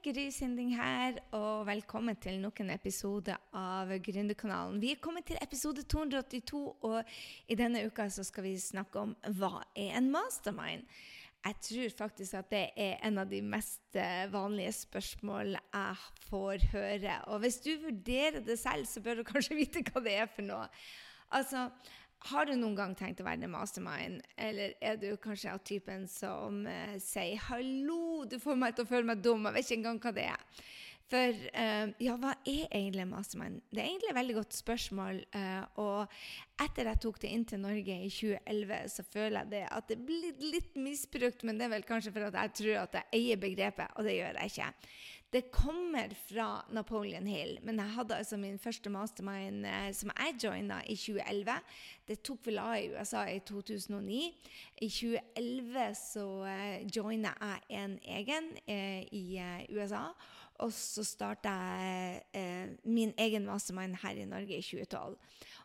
Gry Sinding her, og velkommen til nok en episode av Gründerkanalen. Vi er kommet til episode 282, og i denne uka så skal vi snakke om hva er en mastermind? Jeg tror faktisk at det er en av de mest eh, vanlige spørsmål jeg får høre. Og hvis du vurderer det selv, så bør du kanskje vite hva det er for noe. Altså, har du noen gang tenkt å være en mastermind, eller er du kanskje av typen som uh, sier 'hallo, du får meg til å føle meg dum', jeg vet ikke engang hva det er. For uh, ja, hva er egentlig mastermind? Det er egentlig et veldig godt spørsmål. Uh, og etter jeg tok det inn til Norge i 2011, så føler jeg det at det blir litt misbrukt, men det er vel kanskje for at jeg tror at jeg eier begrepet, og det gjør jeg ikke. Det kommer fra Napoleon Hill, men jeg hadde altså min første mastermind eh, som jeg joina i 2011. Det tok vel av i USA i 2009. I 2011 så eh, joina jeg en egen eh, i eh, USA. Og så starta jeg eh, min egen mastermind her i Norge i 2012.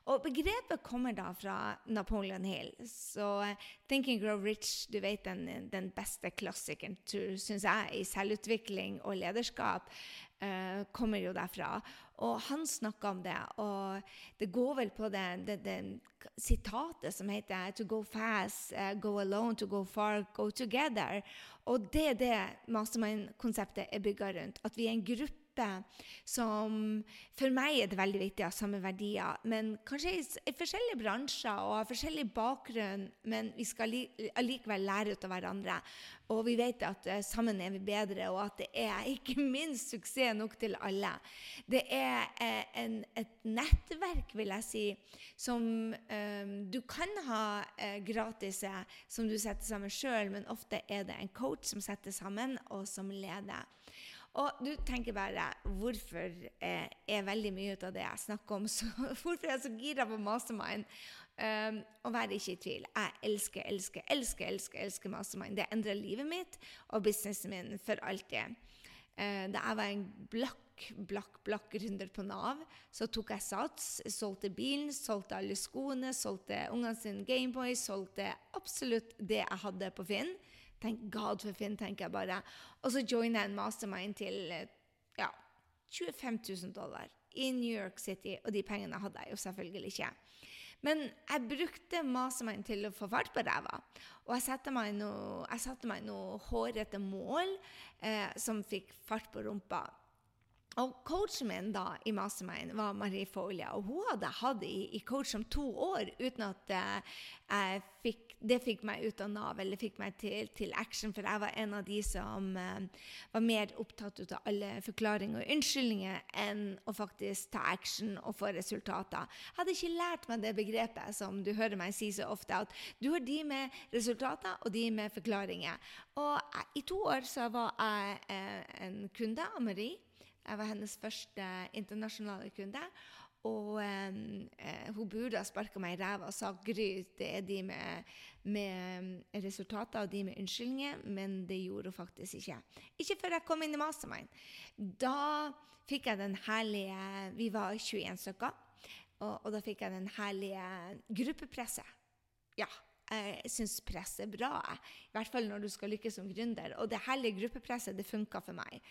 Og begrepet kommer da fra Napoleon Hill. Så uh, 'Think and Grow Rich', du vet den, den beste klassikeren, syns jeg, i selvutvikling og lederskap, eh, kommer jo derfra. Og han snakka om det, og det går vel på det, det, det sitatet som heter 'To go fast, uh, go alone, to go far, go together'. Og det er det mastermind-konseptet er bygga rundt. At vi er en gruppe gruppe som For meg er det veldig viktig å ha samme verdier, men kanskje i, i forskjellige bransjer og har forskjellig bakgrunn, men vi skal allikevel lære ut av hverandre. Og vi vet at uh, sammen er vi bedre, og at det er ikke minst suksess nok til alle. Det er uh, en, et nettverk, vil jeg si, som um, du kan ha uh, gratis, som du setter sammen sjøl, men ofte er det en coach som setter sammen, og som leder. Og du tenker bare hvorfor eh, er veldig mye av det jeg snakker om, så hvorfor er jeg så gira på mastermind? Um, og vær ikke i tvil. Jeg elsker, elsker, elsker elsker, elsker mastermind. Det endrer livet mitt og businessen min for alltid. Uh, da jeg var en blakk, blakk, blakk runder på Nav, så tok jeg sats. Solgte bilen, solgte alle skoene, solgte ungene sine Gameboy, solgte absolutt det jeg hadde på Finn. Thank God for Finn, tenker jeg bare. Og så joiner jeg en mastermind til ja, 25 000 dollar i New York City, og de pengene hadde jeg jo selvfølgelig ikke. Men jeg brukte mastermind til å få fart på ræva. Og jeg satte meg noe, noe hårete mål eh, som fikk fart på rumpa. Og coachen min da i Mastermind var Marie Folia, og hun hadde hatt i, i coach om to år uten at jeg fikk, det fikk meg ut av Nav eller fikk meg til, til action, for jeg var en av de som eh, var mer opptatt av alle forklaringer og unnskyldninger enn å faktisk ta action og få resultater. Jeg hadde ikke lært meg det begrepet som du hører meg si så ofte, at du har de med resultater og de med forklaringer. Og jeg, i to år så var jeg en kunde av Marie. Jeg var hennes første internasjonale kunde. Og eh, hun ha sparka meg i ræva og sagt Gry, det er de med, med resultater og de med unnskyldninger, men det gjorde hun faktisk ikke. Ikke før jeg kom inn i Mastermind. Da fikk jeg den herlige Vi var 21 stykker, og, og da fikk jeg den herlige gruppepresset. Ja, jeg syns press er bra. I hvert fall når du skal lykkes som gründer. Og det herlige gruppepresset, det funka for meg.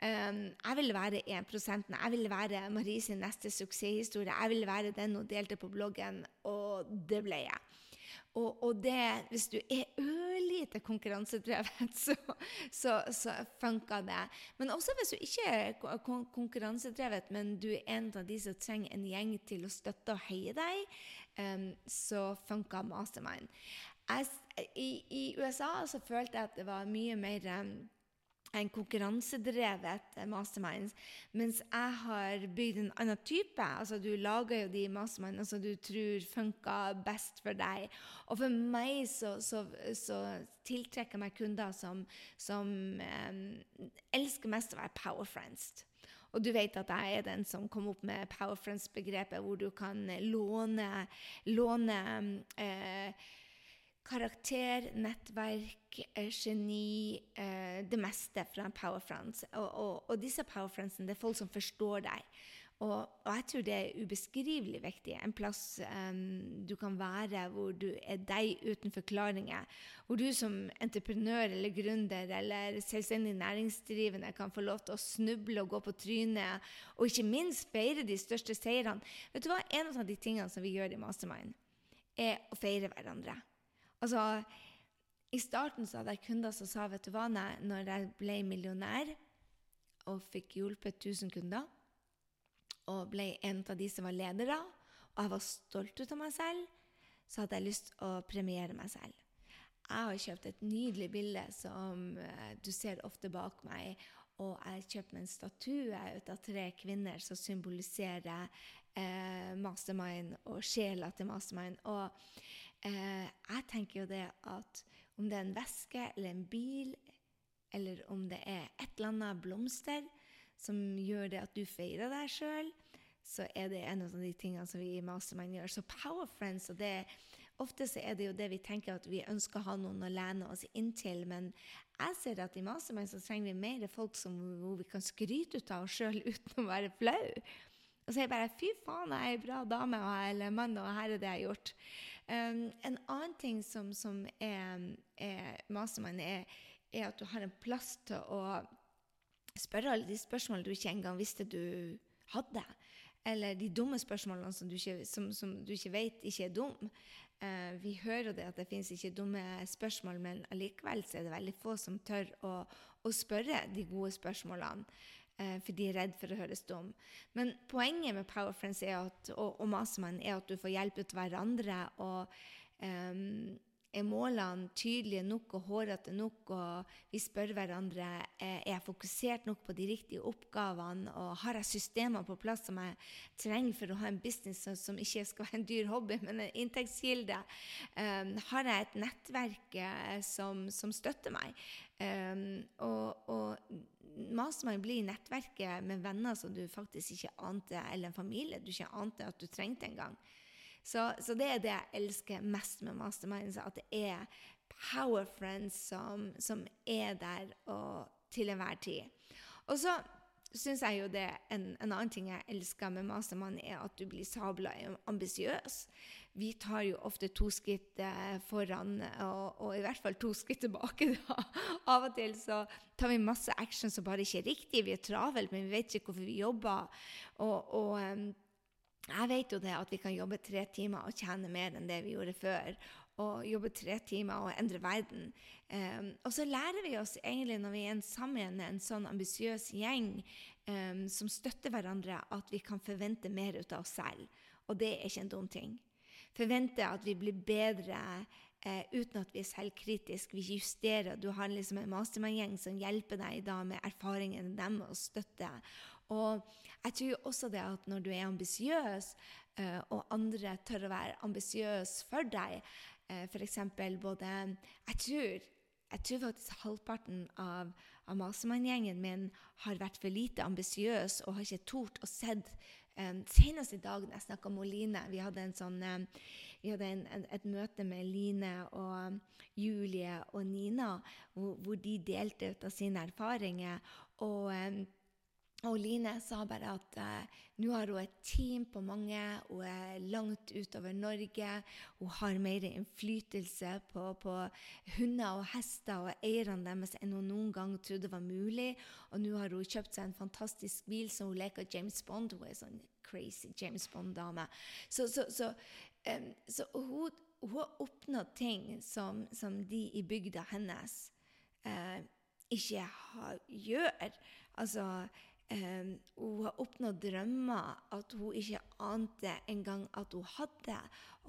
Jeg ville være 1% Jeg ville være Maries neste suksesshistorie. Jeg ville være den hun delte på bloggen, og det ble jeg. Og, og det, hvis du er ørlite konkurransedrevet, så, så, så funker det. Men også hvis du ikke er konkurransedrevet, men du er en av de som trenger en gjeng til å støtte og heie deg, um, så funker Mastermind. Jeg, i, i, USA så følte jeg at det var mye mer um, en konkurransedrevet mastermind, mens jeg har bygd en annen type. Altså, du lager jo de mastermindene som du tror funker best for deg. Og for meg så, så, så tiltrekker meg kunder som, som um, elsker mest å være power friends. Og du vet at jeg er den som kom opp med power friends-begrepet, hvor du kan låne, låne eh, karakter, nettverk, eh, geni, eh, det meste fra Power France. Og, og, og disse Power Friendsene det er folk som forstår deg. Og, og, jeg tror det er ubeskrivelig viktig. En plass um, du kan være hvor du er deg uten forklaringer. Hvor du som entreprenør eller gründer eller selvstendig næringsdrivende kan få lov til å snuble og gå på trynet, og ikke minst feire de største seirene. Vet du hva? En av de tingene som vi gjør i Mastermind, er å feire hverandre. Altså, I starten så hadde jeg kunder som sa vet du hva, når jeg ble millionær og fikk hjulpet 1000 kunder og ble en av de som var ledere, og jeg var stolt ut av meg selv, så hadde jeg lyst å premiere meg selv. Jeg har kjøpt et nydelig bilde som uh, du ser ofte bak meg. Og jeg har kjøpt meg en statue ut av tre kvinner som symboliserer eh, mastermind og sjela til mastermind. Og uh, jeg tenker jo det at om det er en veske eller en bil, eller om det er et eller annet blomster, som gjør det at du feirer deg sjøl, så er det en av de tingene som vi i Mastermind gjør. Så Power Friends og det Ofte så er det jo det vi tenker at vi ønsker å ha noen å lene oss inntil, men jeg ser at i Mastermind så trenger vi mer folk som, hvor vi kan skryte ut av oss sjøl uten å være flau. Og så er jeg bare Fy faen, jeg er ei bra dame eller mann, og her er det jeg har gjort. Um, en annen ting som, som er, er Mastermind, er, er at du har en plass til å spørre alle de spørsmålene du ikke engang visste du hadde. Eller de dumme spørsmålene som du ikke, som, som du ikke vet ikke er dumme. Uh, vi hører det at det finnes ikke dumme spørsmål, men allikevel er det veldig få som tør å, å spørre de gode spørsmålene. Uh, for de er redd for å høres dum. Men poenget med Power Friends at, og, og Mastermann er at du får hjelp ut hverandre. og um, er målene tydelige nok og hårete nok, og vi spør hverandre er jeg fokusert nok på de riktige oppgavene, og har jeg systemer på plass som jeg trenger for å ha en business som ikke skal være en dyr hobby, men en inntektskilde? Um, har jeg et nettverk uh, som, som, støtter meg? Um, og, og Mastermind blir nettverket med venner som du faktisk ikke ante, eller en familie du ikke ante at du trengte engang. Så, så, det er det jeg elsker mest med Masterminds, at det er power friends som, som er der og til enhver tid. Og så syns jeg jo det en, en, annen ting jeg elsker med Mastermind, er at du blir sabla ambisiøs. Vi tar jo ofte to skritt eh, foran, og, og, i hvert fall to skritt tilbake. Da. Av og til så tar vi masse action som bare ikke er riktig. Vi er travelt, men vi vet ikke hvorfor vi jobber. Og, og um, jeg vet jo det at vi kan jobbe tre timer og tjene mer enn det vi gjorde før. Og jobbe tre timer og endre verden. Um, og så lærer vi oss egentlig når vi er sammen en sånn ambisiøs gjeng um, som støtter hverandre, at vi kan forvente mer ut av oss selv. Og det er ikke en dum ting. Forvente at vi blir bedre uh, uten at vi er selvkritiske. Vi justerer. Du har liksom en mastermann-gjeng som hjelper deg da med erfaringene dem og støtte. Og jeg tror også det at når du er ambisiøs, uh, og andre tør å være ambisiøse for deg, eh, f.eks. både jeg tror, jeg tror faktisk halvparten av, av Masemann-gjengen min har vært for lite ambisiøs og har ikke tort å sett um, Senest i dag da jeg snakka med Line Vi hadde, sånn, um, vi hadde en, en, et møte med Line og Julie og Nina, hvor, hvor de delte ut av sine erfaringer. og um, og Line sa bare at uh, nå har hun et team på mange, hun er langt utover Norge. Hun har mer innflytelse på, på hunder og hester og eierne deres enn hun noen gang trodde var mulig. Og nå har hun kjøpt seg en fantastisk bil som hun leker James Bond. Hun er sånn crazy James Bond-dame. Så, så, så, um, så hun, hun, har oppnådd ting som, som, de i bygda hennes uh, ikke har, gjør. Altså Um, hun har oppnådd drømmer at hun ikke ante engang at hun hadde.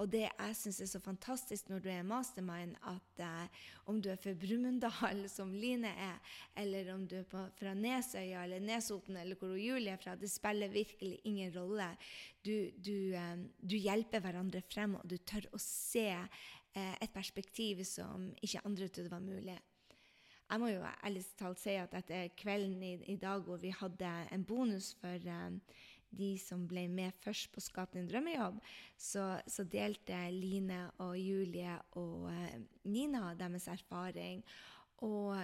Og det jeg syns er så fantastisk når du er mastermind, at uh, om du er fra Brumunddal, som Line er, eller om du er på, fra Nesøya eller Nesoten eller hvor Julie er fra, det spiller virkelig ingen rolle. Du, du, um, du hjelper hverandre frem, og du tør å se uh, et perspektiv som ikke andre trodde var mulig. Jeg må jo ærlig talt si at etter kvelden i, i, dag hvor vi hadde en bonus for um, de som ble med først på Skap din drømmejobb, så, så, delte Line og Julie og uh, Nina deres erfaring. Og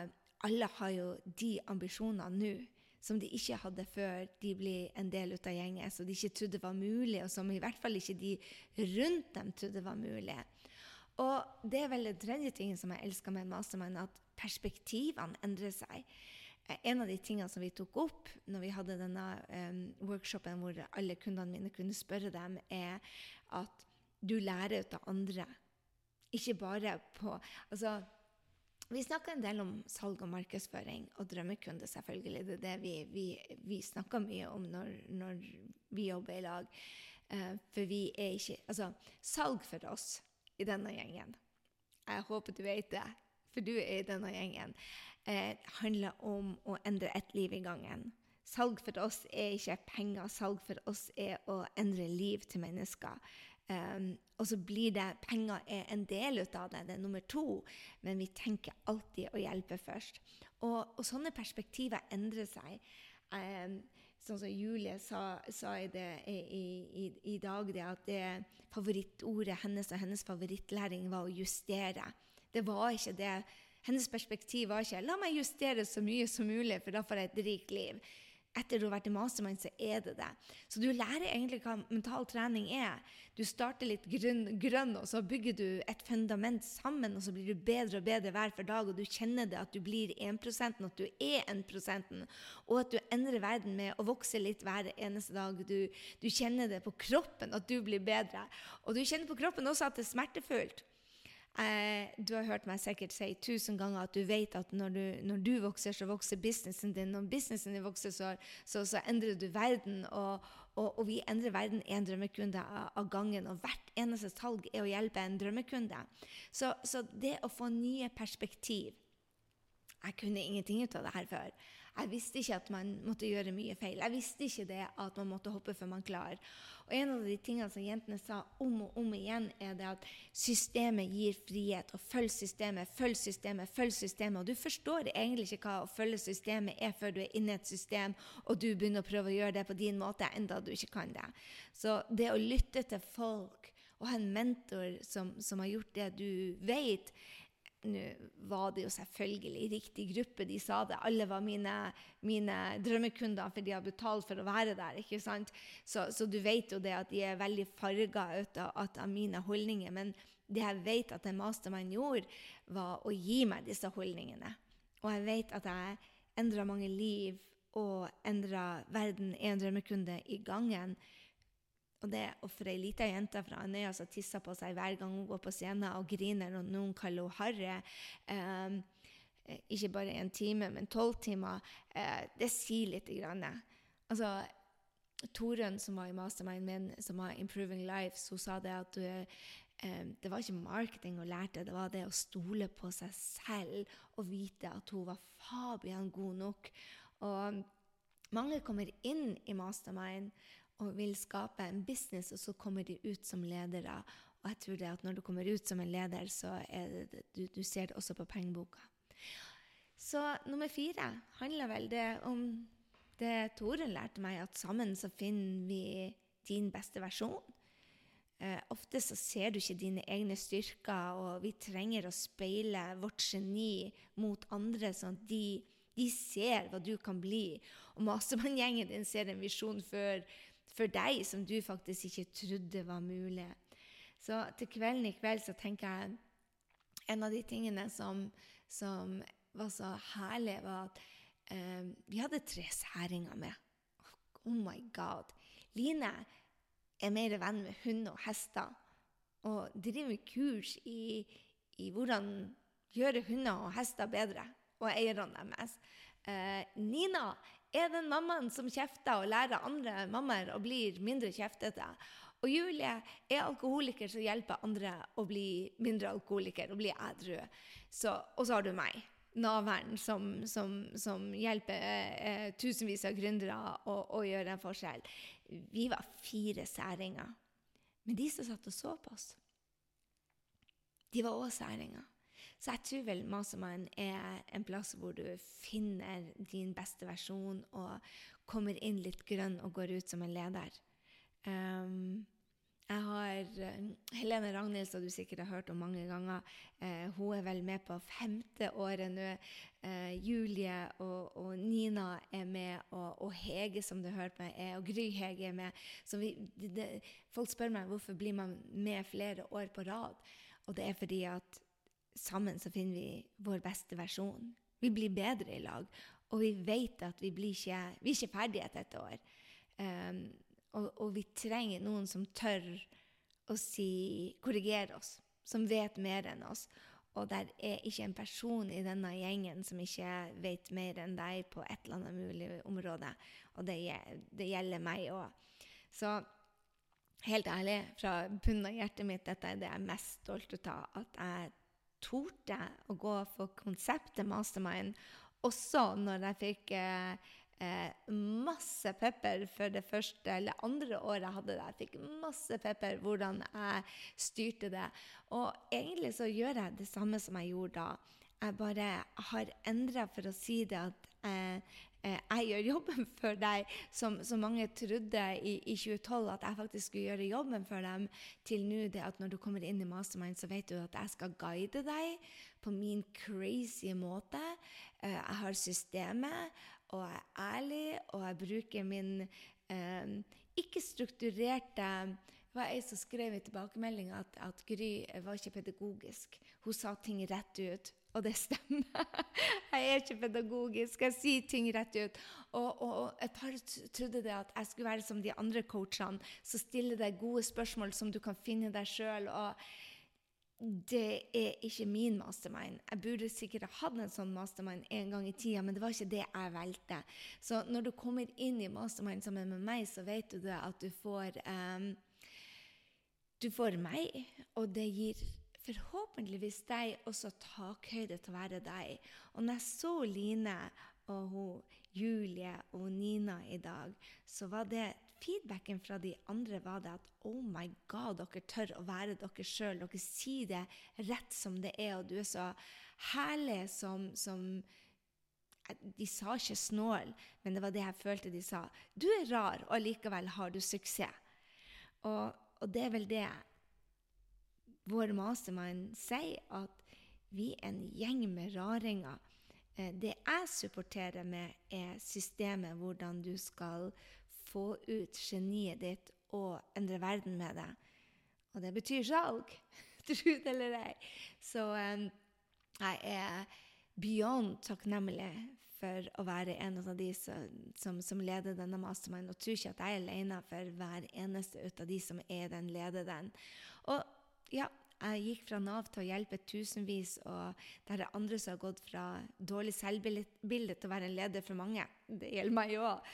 alle har jo de ambisjonene nå som de ikke hadde før de ble en del av gjengen, som de ikke trodde var mulig, og som i hvert fall ikke de rundt dem trodde var mulig. Og det er vel den tredje tingen som jeg elsker med Mastermind, at perspektivene endrer seg. Eh, en av de tingene som vi tok opp når vi hadde denne um, workshopen hvor alle kundene mine kunne spørre dem, er at du lærer ut av andre. Ikke bare på Altså, vi snakker en del om salg og markedsføring og drømmekunde, selvfølgelig. Det er det vi, vi, vi snakker mye om når, når, vi jobber i lag. Uh, for vi er ikke Altså, salg for oss i denne gjengen Jeg håper du vet det, for du er i denne gjengen. eh, handler om å endre ett liv i gangen. Salg for oss er ikke penger. Salg for oss er å endre liv til mennesker. Um, og så blir det Penger er en del av det, det er nummer to, men vi tenker alltid å hjelpe først. Og, og sånne perspektiver endrer seg. Um, sånn som Julie sa, sa i, det, i, i, i, dag, det at det favorittordet hennes og hennes favorittlæring var å justere. Det var ikke det. Hennes perspektiv var ikke 'la meg justere så mye som mulig, for da får jeg et rikt liv' etter du har vært i mastermind, så er det det. Så du lærer egentlig hva mental trening er. Du starter litt grønn, grønn, og så bygger du et fundament sammen, og så blir du bedre og bedre hver for dag, og du kjenner det at du blir 1% at du er 1% og at du endrer verden med å vokse litt hver eneste dag. Du, du kjenner det på kroppen at du blir bedre. Og du kjenner på kroppen også at det er smertefullt. Eh, du har hørt meg sikkert si tusen ganger at du vet at når du, når du vokser, så vokser businessen din. Når businessen din vokser, så, så, så endrer du verden. Og, og, og vi endrer verden én drømmekunde av, av, gangen. Og hvert eneste salg er å hjelpe en drømmekunde. Så, så det å få nye perspektiv Jeg kunne ingenting ut av det her før. Jeg visste ikke at man måtte gjøre mye feil. Jeg visste ikke det at man måtte hoppe før man klarer. Og en av de tingene som jentene sa om og om igjen, er det at systemet gir frihet. Og følg systemet, følg systemet, følg systemet. Og du forstår egentlig ikke hva å følge systemet er før du er inne i et system og du begynner å prøve å gjøre det på din måte, enda du ikke kan det. Så det å lytte til folk og ha en mentor som, som har gjort det du vet, nå var det jo selvfølgelig riktig gruppe, de sa det. Alle var mine, mine drømmekunder, for de har betalt for å være der. ikke sant? Så, så du vet jo det at de er veldig farga av, av, mine holdninger. Men det jeg vet at en mastermann gjorde, var å gi meg disse holdningene. Og jeg vet at jeg endra mange liv og endra verden én drømmekunde i gangen. Og det å for ei lita jente fra Andøya som tisser på seg hver gang hun går på scenen og griner og noen kaller henne Harry, eh, ikke bare en time, men tolv timer, eh, det sier litt. Grann. Altså, Torunn, som var i mastermind min, som har Improving Lives, hun sa det at du, eh, det var ikke marketing hun lærte, det var det å stole på seg selv og vite at hun var Fabian god nok. Og mange kommer inn i mastermind og vil skape en business, og så kommer de ut som ledere. Og jeg tror det at når du kommer ut som en leder, så det, du, du ser det også på pengeboka. Så nummer fire handler vel det om det Torunn lærte meg, at sammen så finner vi din beste versjon. Eh, ofte så ser du ikke dine egne styrker, og vi trenger å speile vårt geni mot andre, sånn at de, de ser hva du kan bli. Og Mastermann-gjengen din ser en visjon før for deg som du faktisk ikke trodde var mulig. Så til kvelden i kveld så tenker jeg en av de tingene som, som var så herlig, var at eh, vi hadde tre særinger med. Oh my God. Line er mer venn med hund og hester og driver kurs i, i hvordan gjøre hunder og hester bedre, og eierne deres. Eh, Nina er den mammaen som kjefter og lærer andre mammaer å bli mindre kjeftete. Og Julie er alkoholiker som hjelper andre å bli mindre alkoholiker og bli ædru. Og så har du meg, naveren, som, som, som hjelper eh, tusenvis av gründere å, å, gjøre en forskjell. Vi var fire særinger. Men de som satt og så på oss, de var òg særinger. Så jeg tror vel Mastermind er en plass hvor du finner din beste versjon og kommer inn litt grønn og går ut som en leder. Um, jeg har eh, Helene Ragnhild, som du sikkert har hørt om mange ganger. Eh, hun er vel med på femte året nå. Eh, Julie og, og, Nina er med, og, og, Hege, som du hørte meg, er, og Gry Hege er med. Så vi, det, folk spør meg hvorfor blir man med flere år på rad. Og det er fordi at sammen så finner vi vår beste versjon. Vi blir bedre i lag. Og vi vet at vi, blir ikke, vi er ikke ferdige etter et år. Um, og, og, vi trenger noen som tør å si, korrigere oss, som vet mer enn oss. Og der er ikke en person i denne gjengen som ikke vet mer enn deg på et eller annet mulig område. Og det, det gjelder meg òg. Så helt ærlig, fra bunnen av hjertet mitt, dette er det jeg er mest stolt av. At jeg torde å gå for konseptet Mastermind, også når jeg fikk eh, eh, masse pepper for det første eller andre året jeg hadde det. Jeg fikk masse pepper hvordan jeg styrte det. Og egentlig så gjør jeg det samme som jeg gjorde da. Jeg bare har endra for å si det at eh, jeg gjør jobben for deg, som, som mange trodde i, i, 2012 at jeg faktisk skulle gjøre jobben for dem, til nå det at når du kommer inn i Mastermind, så vet du at jeg skal guide deg på min crazy måte. Eh, jeg har systemet, og jeg er ærlig, og jeg bruker min eh, ikke-strukturerte det var ei som skrev i tilbakemeldinga at, at, Gry var ikke pedagogisk. Hun sa ting rett ut. Og det stemmer. Jeg er ikke pedagogisk. Jeg sier ting rett ut. Og, og, og et par trodde det at jeg skulle være som de andre coachene, som stiller deg gode spørsmål som du kan finne deg sjøl. Det er ikke min mastermind. Jeg burde sikkert ha hatt en sånn mastermind en gang i tida, men det var ikke det jeg valgte. Så når du kommer inn i mastermind sammen med meg, så vet du det at du får um, Du får meg, og det gir forhåpentligvis deg også takhøyde til å være deg. Og når jeg så Line og hun, Julie og Nina i dag, så var det feedbacken fra de andre var det at oh my god, dere tør å være dere sjøl. Dere sier det rett som det er, og du er så herlig som, som De sa ikke snål, men det var det jeg følte de sa. Du er rar, og likevel har du suksess. Og, og det er vel det vår mastermind sier, at vi er en gjeng med raringer. Eh, det jeg supporterer med, er systemet, hvordan du skal få ut geniet ditt og endre verden med det. Og det betyr salg, tro det eller ei. Så um, jeg er beyond takknemlig for å være en av de som, som leder denne mastermind. Og tror ikke at jeg er alene for hver eneste ut av de som er den leder den. Og ja, jeg gikk fra Nav til å hjelpe tusenvis, og der er andre som har gått fra dårlig selvbilde til å være en leder for mange. Det gjelder meg òg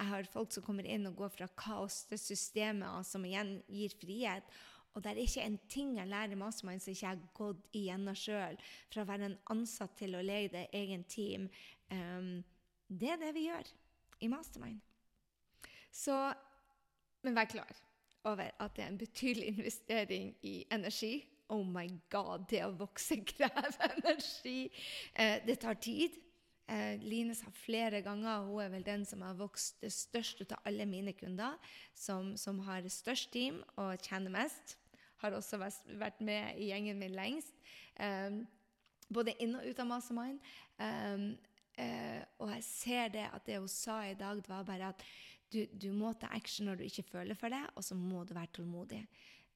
jeg har folk som kommer inn og går fra kaos til systemet, som igjen gir frihet. Og det er ikke en ting jeg lærer Mastermind som ikke jeg har gått igjennom sjøl. Fra å være en ansatt til å lede egen team. Um, det er det vi gjør i Mastermind. Så Men vær klar over at det er en betydelig investering i energi. Oh my god, det å vokse krever energi. Eh, det tar tid. Eh, Line sa flere ganger hun er vel den som har vokst det største av alle mine kunder, som, som har størst team og tjener mest. Har også vært med i gjengen min lengst. Eh, både inn og ut av Mastermind. Um, og jeg ser det at det hun sa i dag, det var bare at du, du må ta action når du ikke føler for det, og så må du være tålmodig.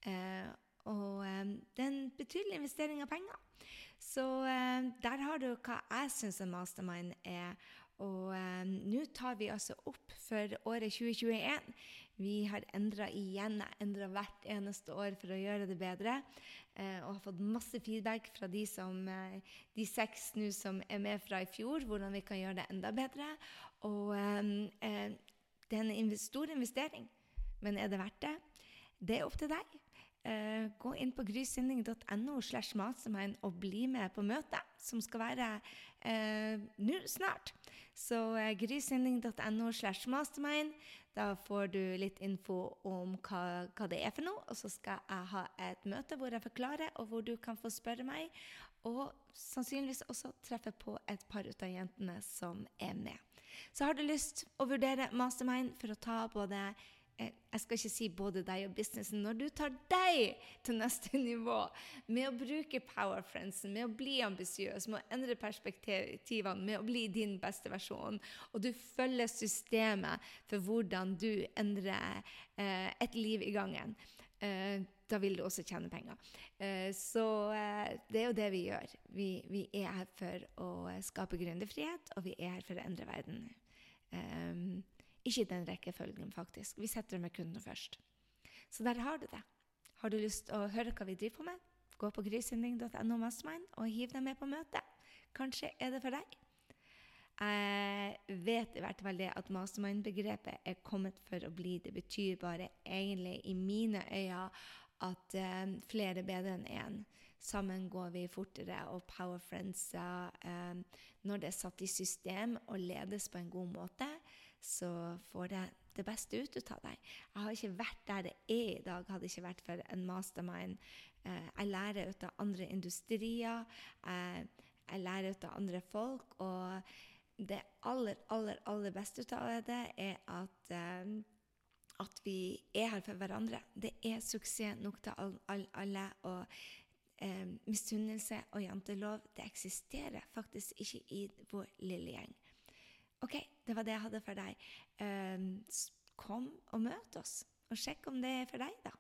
Eh, og eh, det er en betydelig investering av penger. Så eh, der har du hva jeg syns en mastermind er. Og um, nå tar vi altså opp for året 2021. Vi har endra igjen, endra hvert eneste år for å gjøre det bedre. Uh, og har fått masse feedback fra de, som, uh, de seks nå som er med fra i fjor, hvordan vi kan gjøre det enda bedre. Og det er en stor investering, men er det verdt det? Det er opp til deg. Uh, gå inn på grysynding.no og bli med på møtet, som skal være uh, nå snart. Så uh, grysynding.no. Da får du litt info om hva, hva, det er for noe. Og så skal jeg ha et møte hvor jeg forklarer, og hvor du kan få spørre meg. Og sannsynligvis også treffe på et par av jentene som er med. Så har du lyst å vurdere mastermind for å ta både eh, jeg skal ikke si både deg og businessen, når du tar deg til neste nivå. Med å bruke power friendsen, med å bli ambisiøs, med å endre perspektivene, med å bli din beste versjon, og du følger systemet for hvordan du endrer eh, et liv i gangen, eh, da vil du også tjene penger. Eh, så eh, det er jo det vi gjør. Vi, vi er her for å skape gründerfrihet, og vi er her for å endre verden. Um, ikke i den rekkefølgen, faktisk. Vi setter med kundene først. Så der har du det. Har du lyst til å høre hva vi driver på med? Gå på grysynding.no mastermind og hiv deg med på møtet. Kanskje er det for deg. Jeg vet i hvert fall det at mastermind-begrepet er kommet for å bli. Det betyr bare egentlig i mine øyne at eh, flere er bedre enn én. Sammen går vi fortere, og Power Friends, eh, når det er satt i system og ledes på en god måte, så får det det beste ut av deg. Jeg har ikke vært der det er i dag, hadde ikke vært for en mastermind. Eh, jeg lærer ut av andre industrier, jeg lærer ut av andre folk. Og det aller, aller, aller beste ut av det er at, eh, at vi er her for hverandre. Det er suksess nok til alle. og eh, misunnelse og jantelov det eksisterer faktisk ikke i vår lille gjeng. OK, det var det jeg hadde for deg. Eh, kom og møt oss, og sjekk om det er for deg, da.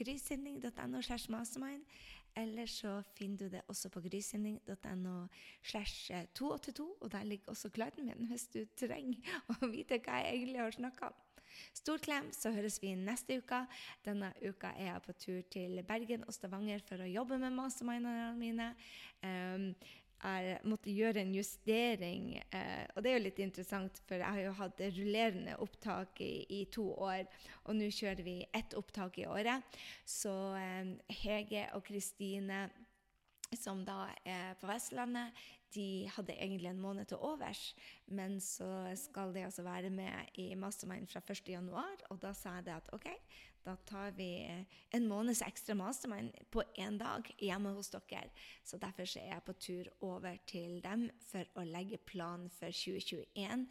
Grysynding.no slash mastermind. Eller så finner du det også på grysynding.no slash 282, og der ligger også klaren min hvis du trenger å vite hva jeg egentlig har snakka om. Stor klem, så høres vi neste uke. Denne uka er jeg på tur til Bergen og Stavanger for å jobbe med mastermindene mine. Um, jeg måtte gjøre en justering. Eh, og det er jo litt interessant, for jeg har jo hatt rullerende opptak i, i to år, og nå kjører vi ett opptak i året. Så eh, Hege og Kristine, som da er på Vestlandet, de hadde egentlig en måned til overs, men så skal de altså være med i Mastermind fra 1.1., og da sa jeg det at OK, da tar vi en måneds ekstra mastermind på én dag hjemme hos dere. Så derfor er jeg på tur over til dem for å legge plan for 2021.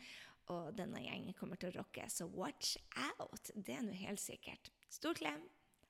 Og denne gjengen kommer til å rocke, så watch out! Det er nå helt sikkert. Stor klem!